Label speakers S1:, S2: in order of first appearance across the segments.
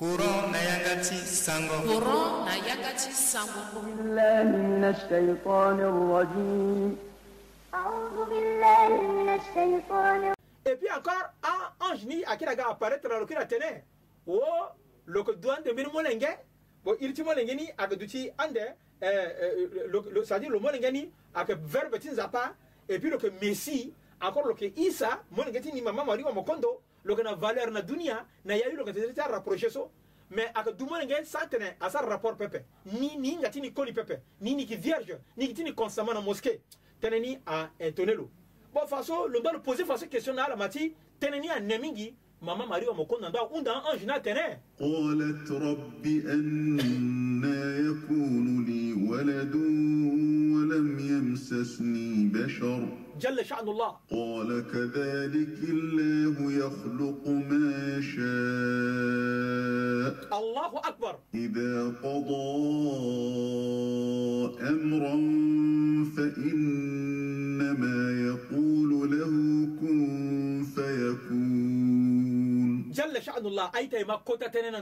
S1: courant na yakati sango courant na yakati sango billahi minash shaitanir rajim a'udhu billahi
S2: minash shaitanir et puis encore un ange ni akira ga apparaître alors qu'il a tenu oh le douane de mirmolenge bon il timo lengeni agaduti ande euh, euh, c'est-à-dire le molengeni avec verbe tinzapa et puis le que messie encore le que isa molengeti ni mama mari wa mokondo loke na valeur na dunia na yali loke tete ti arapproche so me ayeke dumöni nge san tene asara rapport pepe ni ni hinga ti ni koli pepe ni niki vierge ni yeke ti ni constamment na mosqué tënë ni aintone lo bon fa so londo lo poser fa so question na ala ma ti tënë ni ane mingi mama mari wa mo kondö na ndö ahunda ange ni atene قالت
S3: رب أنا يكون لي ولد ولم يمسسني بشر
S2: جل شأن الله
S3: قال كذلك الله يخلق ما شاء
S2: الله أكبر
S3: إذا قضى أمرا فإنما يقول له كن فيكون
S2: جل شأن الله أيتما كوتا تنين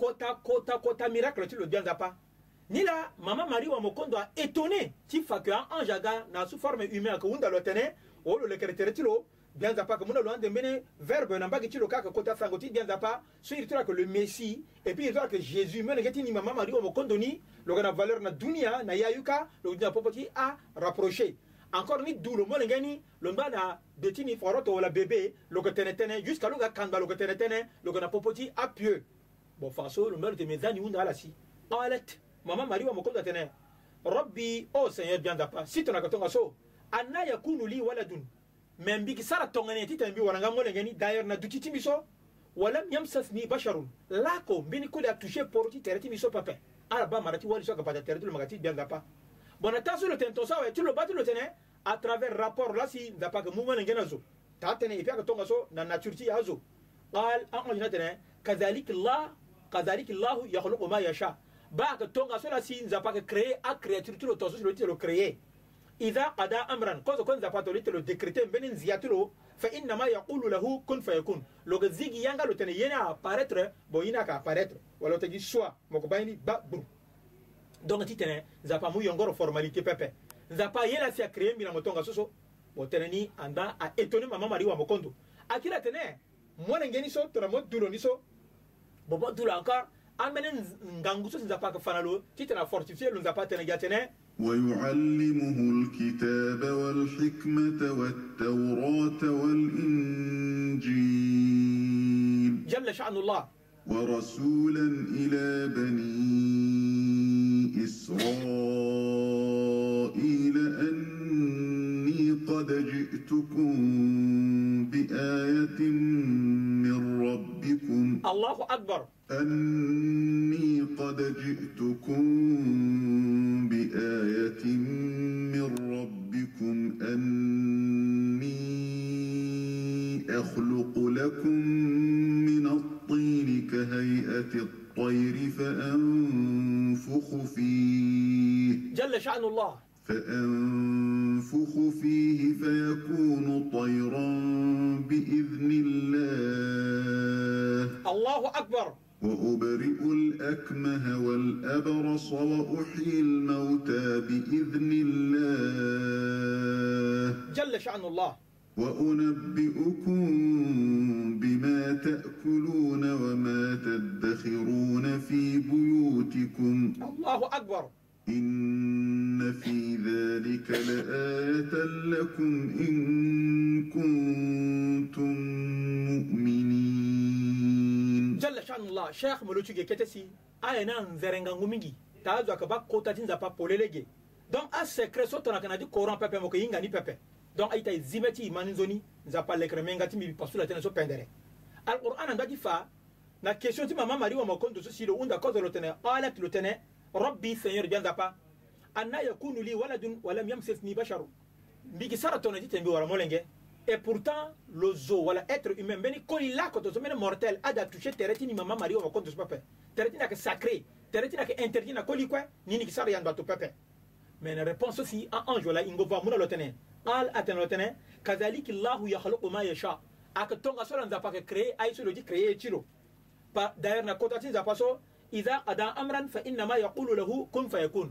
S2: كوتا كوتا كوتا miracle tu le ni la mama Marie wa mokondo aétonné ti fa ke ange aga na sous forme humaine que hunda lo tene olo le caractère ti lo bien nzapa que mû na lo ande verbe n'amba mbage ti lo kaka kota sango bien nzapa so iri ti que le messie et puis il ti jésus mais le ti ni mama mari wa mokondo ni lo yeke na valeur na dunia na ya yuka lo yeke dunia popo ti arapproché encore ni du le molenge ni lo mba na de ti ni foro towala bebe lo que tene tënë jusqu'à lo yeke le lo yeke tene le lo yeke na popo ti apieux bon façon, le lo de mes amis, ala si qalet mama mari wa mokoto atene rabbi o oh seigneur bianda pa sitonaka tonga so anna yakunu li waladun me mbiki sara tongani ti tene mbi wara nga molenge ni d'ailleurs na duti ti mbi so walam yamsasni basharun lako mbeni kode atouché poro ti tere ti mbi so pepe ala ba mara ti wali so ayeke bata tere ti lo maka ti bianda pa bon na taa so lo tene tongaso awe ti lo ba ti lo tene à travers rapport la si nzapa ayeke mu molenge na zo taa tënë e peut ake tongaso na nature ti ye azo qal an anjina tene kadhalik la kadhalik llahu yakhluqu ma yasha baka tonga so la si nzapa ke créé a créature ti lo tongaso si lo ti lo créé ida qada amran kozo kon nzapa to lo ti lo décrété mbeni nzia ti lo fa innama yaqulu lahu kun fayakun lo ga zigi yanga lo tene yene a apparaître bo yini aka apparaître wala tegi soit moko bayini ba bru donc ti tene nzapa mu yongoro formalité pepe nzapa ye la si acréé mbilango tongaso so mo tene ni anda aétonné mama mari wa mokondo akiri atene molenge ni so tongana mo dulo ni so bobo dulo encore amene fanalo titena
S3: ويعلمه الكتاب والحكمة والتوراة والإنجيل جل شأن الله ورسولا إلى بني إسرائيل أني قد جئتكم بآية ربكم
S2: الله أكبر
S3: أني قد جئتكم بآية من ربكم أني أخلق لكم من الطين كهيئة الطير فأنفخ فيه
S2: جل شأن الله فأنفخ
S3: الله أكبر وأبرئ الأكمه والأبرص وأحيي الموتى بإذن الله جل شأن الله وأنبئكم بما تأكلون وما تدخرون في بيوتكم
S2: الله أكبر
S3: إن في ذلك لآية لكم إن كنتم مؤمنين
S2: jalla shanullah sheikh molochuge ketesi aye na nzerengangu mingi tazo akaba kota ti nzapa polele ge donc asekret so tongana kana ti courant pepe mo yeke hinga ni pepe donc aita e zi mbe ti e ma ni nzoni nzapa lekre menga ti mbi pasu la tënë so pendere alquran andö ti fa na question ti mama mari wama kondo so si lo hunda kozo lo tene qalat lo tene rabbi seigneur dia nzapa anna yakunu li waladun walam yamsesni basharu mbiki sara tongana ti tene mbi wara molenge Et pourtant, le zo, voilà, être humain, beni kolila quand so mene mortel, ada touché tereti ni mama Mario wakonto so pepe. Tereti a que sacré, tereti a que interdit na koli kwe, nini kisari yandu ato pepe. Mais la réponse aussi, en ange, voilà, ingo va mouna lotene. Al aten lotene, kazaliki lahu ya khaloku ma yesha. Aka tonga so lanza pa ke créé, aïe so logi créé chiro. D'ailleurs, na kota tinza paso, idha ada amran fa inna ma yakulu lahu kun fa yakun.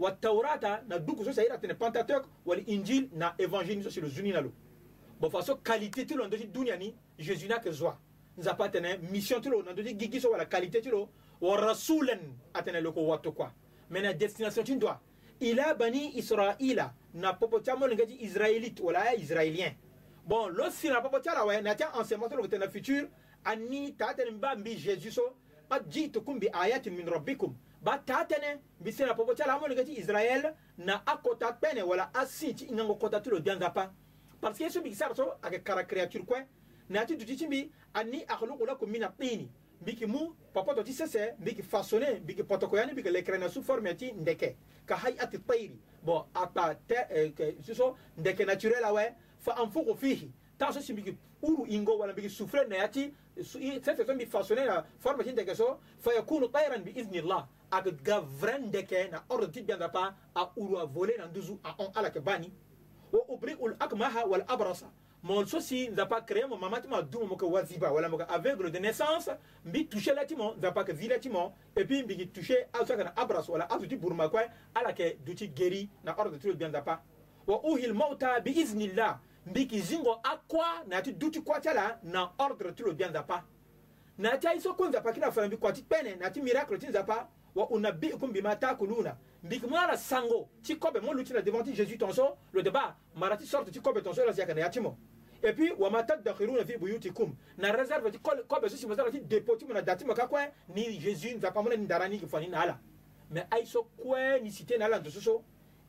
S2: wa taurata na duku so saira tene pentateuque wali l'Évangile na évangélise so le zuni na lo façon qualité ti lo na ndö ti dunia ni jésus n'a ayeke zoa Nous atene mission ti lo na ndö ti gigi so wala qualité ti lo wa rasulen atene loko watu quoi. Mais la destination ti il ila bani israila na popo ti amolenge ti israélite wala aya israélien bon lo si na popo ti ala awe na yâ ti le ti tene na future ani taa tene a mbi jésus so ajiitukum bi ayatin min rabbikum bathaa tënë mbi sena popo ti ala amolenge ti israele na akota kpene wala asi ti hingango kota ti lo bia nzapa parce que ye so mbi gi sara so ayeke kara créature kue na yâ ti duti ti mbi ani akhluqu lakum min atini mbi yeke mu papoto ti sese mbi yeke façonné mbi yeke potoko ya ni mbi yeke lekere na sous forme ti ndeke ka hayati tairi bon apa te eh, so so ndeke naturel awe fa anfuku fihi taa so si mbi yeke uru hingo wala mbi yeke soufflé na yâ ti sese so mbi façonné na forme ti ndeke so fa yakunu tairan biiznillah akga vren deke na ordre ti bianga pa auru avole na nduzu ahon ala yeke bani wa ubri'u lakmaha wal abrasa mon so si nzapa créé mo mama ti mo adumo mo yeke waziba wala mo yeke aveugle de naissance mbi touché la ti mo nzapa yeke zi la ti mo e puis mbi yeke touché azo ayeke na abras wala azo ti buruma kue ala yeke duti guéri na ordre ti lo gbia nzapa wa uhil mauta biiznillah mbi yeke zingo akua na ya ti duti kua ti ala na ordre ti lo gbia nzapa na ya ti aye so kue nzapa kiri afara mbi kua ti kpene na ya ti miracle ti nzapa wa unabbi'ukum bima ta'kuluna mbiki mwana sango ti kobe mo lutina devant ti jésus tonso lo deba mara ti sorte ti kobe tonso lo si ayeke na ya ti mo et puis wama tadakhiruna fi buyutikum na réserve ti kobe so si mo sara ti dépôt ti mo na da ti mo kakue ni jésus nzapa mûna ni ndara ni yeke fa ni na ala me ai so kue ni sité na ala nzo so so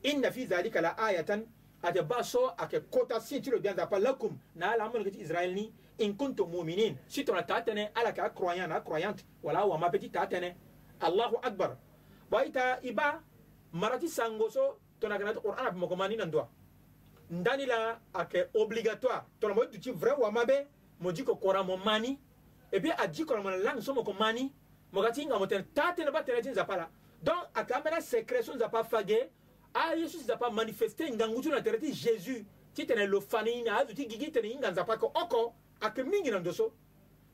S2: inna fi zalika la ayatan ate ba so ayeke kota si ti lo bia nzapa lakum na ala amoleke ti israël ni in kuntum muminin si tongana taa tënë ala yeke acroyant na acroyante wala awama peut ti taa tënë allahu akbar waita iba marati sango so tonakanati qur'an ape moko mani na ndoa ndani la ayeke obligatoire tongana mo ye duti vrai wamabe mo diko kora mo mani e puis adi kora mo na langue so moko mani mo ga ti hinga mo tene ta tënë ba tene ti nzapa la donc ayeke ambeni secret so nzapa fage aye so si nzapa manifeste ngangu ti na tere ti jésus ti tene lo fani ni na azo ti gigi tene hinga nzapa ayeke oko ayeke mingi na ndo so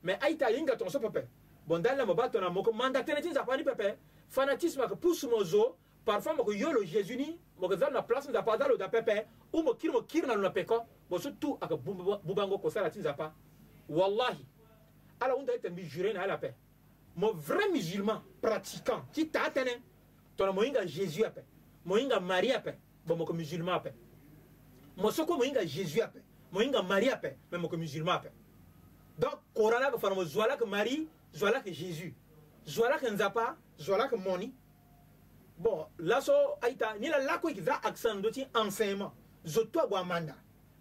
S2: me aita ahinga tongaso pepe bondala mo batona moko mandatere ti nzapa ni pepe fanatisme ayeke pusu mo zo parfois mo yeo lo jésus ni mo yeke za lo na place nzapa aza lo da pepe u mo kiri mo kiri na lo na peko mo so tu ayeke bubango kosala ti nzapa wallahi ala hunda aye tene mbi jure na ala ape mo vrai musulman pratiquant ti taa tënë tongana mo hinga jésus ape mo hinga marie ape bo mo yeke musulman ape mo so kue mo hinga jésus ape mo hinga marie ape me mo yeke musulman ape donc korala ke fanamo zwala ke marie zwala ke jésus zwala ke nzapa zwala ke moni bon laso aita ni la lako yeke za accent ndö ti enseignement zo to ague amanda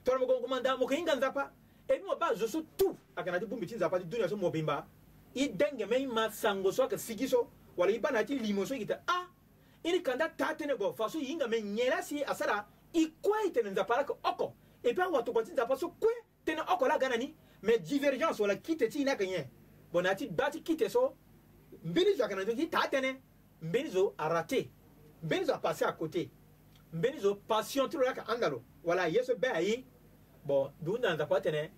S2: tongana moko moko manda mo yeke hinga nzapa e mû ba zo so tu ayeke na ti bongbi ti nzapa ti dunia so mobimba i denge me i ma sango so ayeke sigi so wala i ba na ya ti limo so yeke te a i ni kanda taa tënë gue fa so hinga me nyen la si asara i kue e tene nzapa lake oko e puis awatokua ti nzapa so kue tënë oko la ga na ni mais divergence wala kite ti ina kenye bon ati bati kite so mbeni zo akana ti ta tene mbeni zo a raté mbeni zo a passé à côté mbeni zo passion ti lo laka andalo wala ye so be aye bon dugu na nzapa tene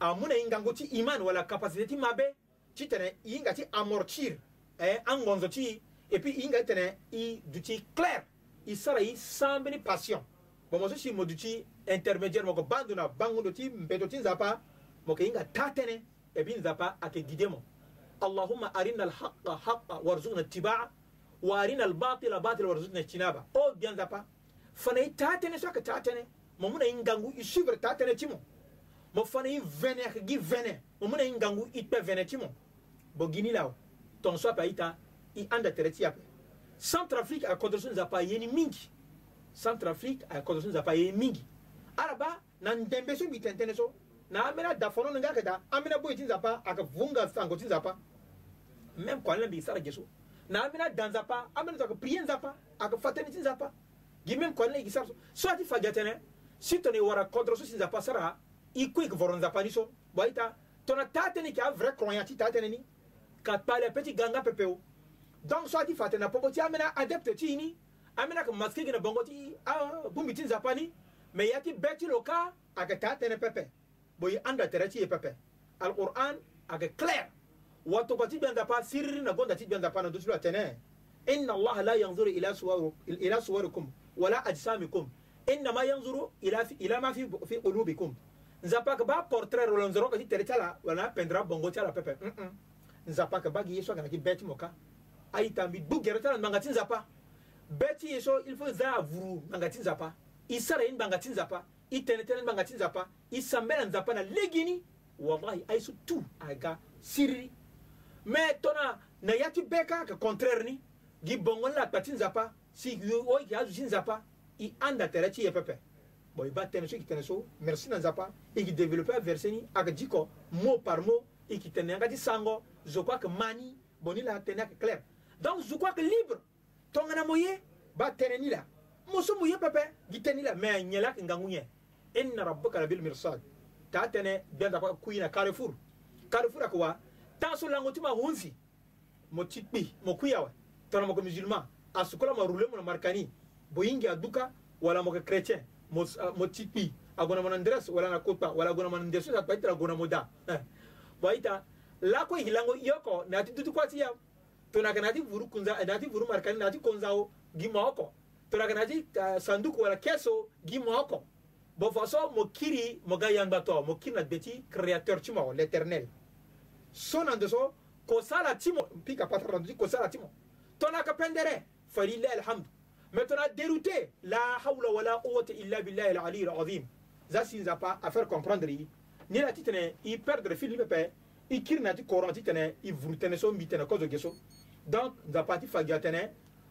S2: amu na i ngangu ti iman wala capacité ti mabe ti tene i hinga ti amortir eh, angonzo ti et puis i hinga ti tene i du ti clair i sara i sambeni passion bon mo so si mo du ti intermédiaire moko bandu na bangundo ti mbeto ti nzapa mokehinga tatene ebin zapa ake gidemo allahumma arina alhaqa haqa warzuqna tibaa wa arina albatila batila warzuqna cinaba o bian zapa fanayi tatene so ake tatene mo muna yi ngangu i suivre tatene ti mo mo fana yi vene ake gi vene mo muna yi ngangu i kpe vene ti mo bo gini la o ton so ape aita i anda tere ti ape centrafrique aya kodro so ni zapa yeni mingi centrafrique aya kodro so ni zapa yeni mingi araba na ndembe so mbi tentene so na amena da fono nga keda amena boy tinza pa aka vunga sango tinza pa même kwa lembi sara jesu na amena danza pa amena zaka prier nzapa aka fatani tinza pa gimem kwa lembi sara so ati fagatene si tone wara kontra so tinza pa sara ikwe ke voronza pa niso baita tona tatene ki a vrai croyant ti tatene ni ka pale petit ganga pepeo donc so ati fatena poko ti amena adepte ti ini amena ka maske gina bongo ti ah bumbi tinza pa ni me yati beti loka aka tatene pepe boyi anda tere ti ye pepe alquran ayeke clair watoka ti gbenda pa siriri na gonda ti gbenda pa na duti lo atene inna allaha la yanzuru ila suwarikum wala ajsamikum innama yanzuru ila ma fi, fi qulubikum nzapa ayeke ba portrait lo nzoro yeke ti tere ti ala wala apendra bongo ti ala pepe mm -mm. nzapa ayeke ba gi ye so ayeke na gi be ti mo ka aita mbi gbu gere ti ala ngbanga ti nzapa be ti ye so il faut za avuru ngbanga ti nzapa e sara ye ngbanga ti nzapa i tene tene banga ti nzapa i sambe na nzapa na legi ni wallahi aye so tu aga siriri me tona na ya ti be kaka contraire ni gi bongo ni lakpa ti nzapa si oyo gi azo ti nzapa i anda tere ti ye pepe bon i ba tënë so e yeke tene so merci na nzapa e yeke développé averse ni ayeke diko mot par mot e yeke tene yanga ti sango zo kue ayeke ma ni bon ni la atene ayeke claire donc zo kue ayeke libre tongana mo ye ba tënë ni la muso mu ye pepe gitenila me nyela kingangunye inna rabbuka labil mirsad ta tene benda kwa kuina carrefour carrefour akwa taso lango tima mo tikpi mo kuyawa tona mo musulman asukula ma rule mo markani boyingi aduka wala mo chrétien mo ah, tikpi agona mo ndres wala na kopa wala agona mo ndres ta paita agona mo da eh. baita lako hilango yoko na tutu kwa tia tona kana vuru kunza eh, na vuru markani na ti konzao gimaoko torakanaji euh, sanduku wala keso gi moko bo faso mo kiri mo ga yangba to mo kirna beti créateur ti mo l'éternel so nande so ko sala ti mo pika patara nande ko sala ti mo tona ka pendere falillah alhamdu mais tona dérouté la hawla wala quwwata illa billahi al-ali al-azim za sinza pa à faire comprendre yi ni la titene i perdre fil pepe i kirna ti coran titene i vrutene so mbitene kozo geso donc nza pati fagia tene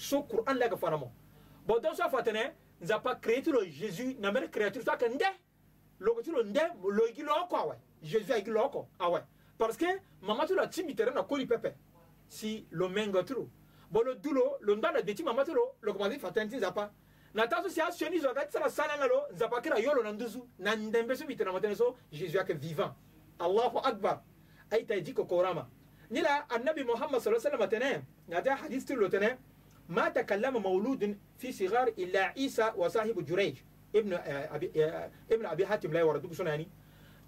S2: so Qur'an la fara mo bo don so fatene nza pa créature lo Jésus na mer créature ta ah, kende lo ko tulo nde lo gi lo ko awe Jésus agi lo ko awe parce que mama la timitere na koli pepe si lo mengo tu bo lo dulo lo nda de ti mama tu lo lo ko mali fatene nza pa na ta so si a sioni zo ga tsala sala na lo nza pa kira yolo na nduzu na ndembe so bitena matene so Jésus ake vivant Allahu akbar aita jiko korama nila annabi Muhammad sallallahu alaihi wasallam tene ngata hadith tu lo tene ما تكلم مولود في صغار إلا عيسى وصاحب جريج ابن أبي ابن أبي حاتم لا يورد سناني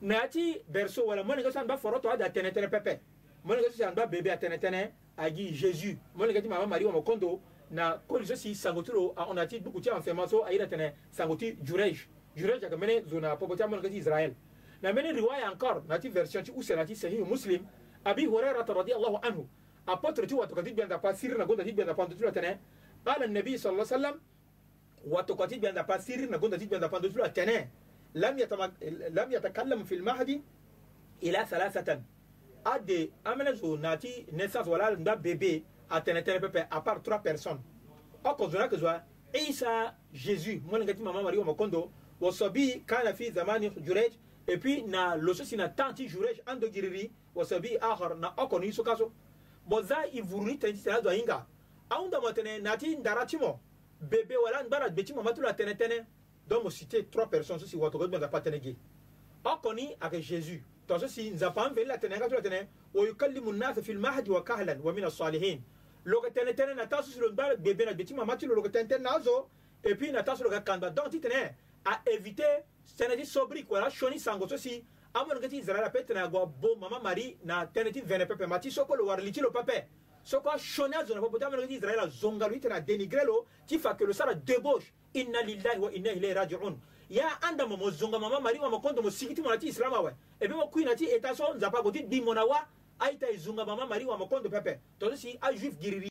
S2: ناتي برسو ولا من غسان بفرط هذا تنتن بيبي من غسان بيبي تنتن أجي جيسو من غسان ماما ماري ومكوندو na koli zo si sangoti lo on a ti buku ti enferma so ayira tene sangoti jurej jurej aka mene zo na popo ti amon kati israel na mene riwaya encore na ti version ti usa na ti sahih muslim abi hurairah radiyallahu anhu apotre ti wato kati gbenda pa sirri na gonda ti gbenda pando ti lo tene ala nabi sallallahu alaihi wasallam wato gbenda pa sirri na gonda ti gbenda pando ti lo tene lam yatama lam yatakallam fil mahdi ila thalathatan ade amene zo na naissance wala nda bébé atene tene pepe à part trois personnes oko zona ke zo isa jesus mo nga ti mama wa makondo wasabi kana fi zamani jurej et puis na loso sina tanti jurej ando giriri wasabi akhar na okoni ni boza i vuruni tene ti tene azo ahinga ahundamo tene na ti ndara ti mo bebe wala ngbara gbe ti mo ma ti lo atene tënë donc mo cité trois personnes so si watogo ti mo nzapa atene ge oko ni ayeke jésus to so si nzapa amveni la tene yanga ti lo atene wa yukallimu nnasa fi lmahdi wa kahlan wa min asalihin lo yeke tene tënë na taa so si lo ngbara gbebe na gbe ti mo ma ti lo lo yeke tene tënë na azo et puis na taa so lo yeke kandba donc ti tene aéviter tënë ti sobrik wala sioni sango so si amoni ge ti israɛla ape tene agua bo mama mari na tënë ti vene pepe ma ti soko lo wara li ti lo pepe soko ashone azo na popo ti amoni ge ti israɛla zonga lo i tene adénigré lo ti fa yeke lo sara débauche inna lillahi wa inna ilayhi rajiun ya anda mo mo zonga mama mari wa mo kondo mo sigi ti mo na ti islam awe ah e be mo kui na ti état so nzapa ague ti dimo na wa aita e zonga mama mari wa mo kondo pepe tonzo si ajuif giriri